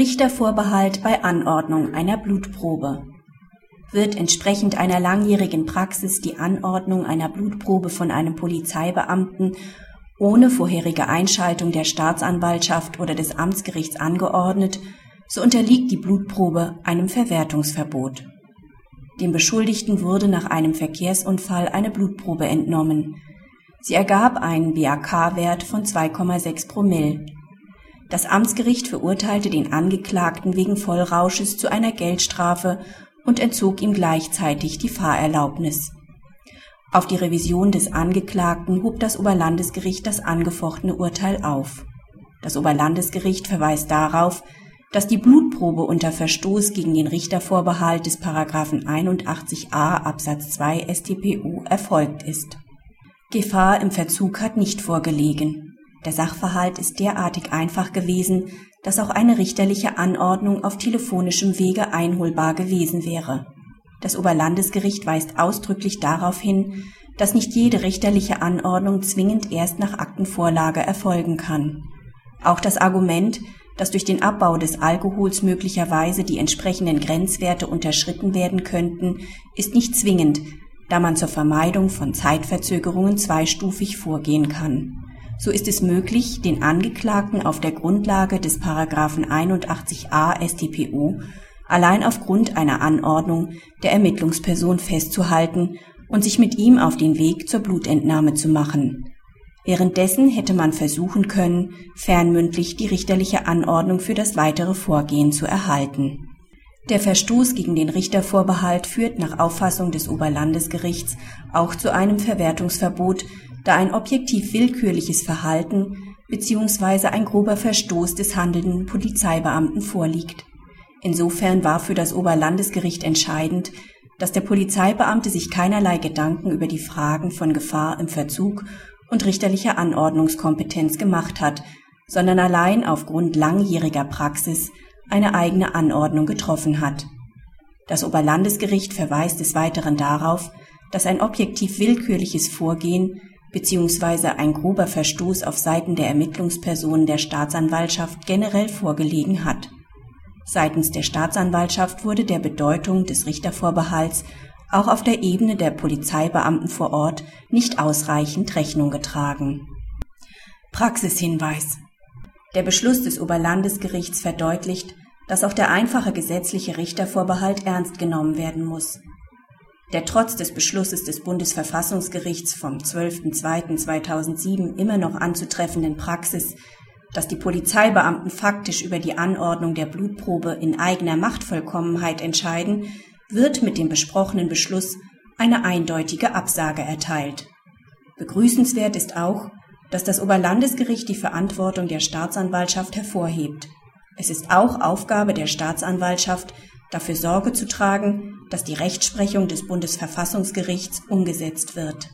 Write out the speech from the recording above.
Richtervorbehalt bei Anordnung einer Blutprobe wird entsprechend einer langjährigen Praxis die Anordnung einer Blutprobe von einem Polizeibeamten ohne vorherige Einschaltung der Staatsanwaltschaft oder des Amtsgerichts angeordnet, so unterliegt die Blutprobe einem Verwertungsverbot. Dem Beschuldigten wurde nach einem Verkehrsunfall eine Blutprobe entnommen. Sie ergab einen BAK-Wert von 2,6 Promille. Das Amtsgericht verurteilte den Angeklagten wegen Vollrausches zu einer Geldstrafe und entzog ihm gleichzeitig die Fahrerlaubnis. Auf die Revision des Angeklagten hob das Oberlandesgericht das angefochtene Urteil auf. Das Oberlandesgericht verweist darauf, dass die Blutprobe unter Verstoß gegen den Richtervorbehalt des Paragraphen 81a Absatz 2 StPU erfolgt ist. Gefahr im Verzug hat nicht vorgelegen. Der Sachverhalt ist derartig einfach gewesen, dass auch eine richterliche Anordnung auf telefonischem Wege einholbar gewesen wäre. Das Oberlandesgericht weist ausdrücklich darauf hin, dass nicht jede richterliche Anordnung zwingend erst nach Aktenvorlage erfolgen kann. Auch das Argument, dass durch den Abbau des Alkohols möglicherweise die entsprechenden Grenzwerte unterschritten werden könnten, ist nicht zwingend, da man zur Vermeidung von Zeitverzögerungen zweistufig vorgehen kann. So ist es möglich, den Angeklagten auf der Grundlage des Paragraphen 81a StPO allein aufgrund einer Anordnung der Ermittlungsperson festzuhalten und sich mit ihm auf den Weg zur Blutentnahme zu machen. Währenddessen hätte man versuchen können, fernmündlich die richterliche Anordnung für das weitere Vorgehen zu erhalten. Der Verstoß gegen den Richtervorbehalt führt nach Auffassung des Oberlandesgerichts auch zu einem Verwertungsverbot da ein objektiv willkürliches Verhalten bzw. ein grober Verstoß des handelnden Polizeibeamten vorliegt. Insofern war für das Oberlandesgericht entscheidend, dass der Polizeibeamte sich keinerlei Gedanken über die Fragen von Gefahr im Verzug und richterlicher Anordnungskompetenz gemacht hat, sondern allein aufgrund langjähriger Praxis eine eigene Anordnung getroffen hat. Das Oberlandesgericht verweist des Weiteren darauf, dass ein objektiv willkürliches Vorgehen beziehungsweise ein grober Verstoß auf Seiten der Ermittlungspersonen der Staatsanwaltschaft generell vorgelegen hat. Seitens der Staatsanwaltschaft wurde der Bedeutung des Richtervorbehalts auch auf der Ebene der Polizeibeamten vor Ort nicht ausreichend Rechnung getragen. Praxishinweis Der Beschluss des Oberlandesgerichts verdeutlicht, dass auch der einfache gesetzliche Richtervorbehalt ernst genommen werden muss der trotz des Beschlusses des Bundesverfassungsgerichts vom 12.02.2007 immer noch anzutreffenden Praxis, dass die Polizeibeamten faktisch über die Anordnung der Blutprobe in eigener Machtvollkommenheit entscheiden, wird mit dem besprochenen Beschluss eine eindeutige Absage erteilt. Begrüßenswert ist auch, dass das Oberlandesgericht die Verantwortung der Staatsanwaltschaft hervorhebt. Es ist auch Aufgabe der Staatsanwaltschaft, dafür Sorge zu tragen, dass die Rechtsprechung des Bundesverfassungsgerichts umgesetzt wird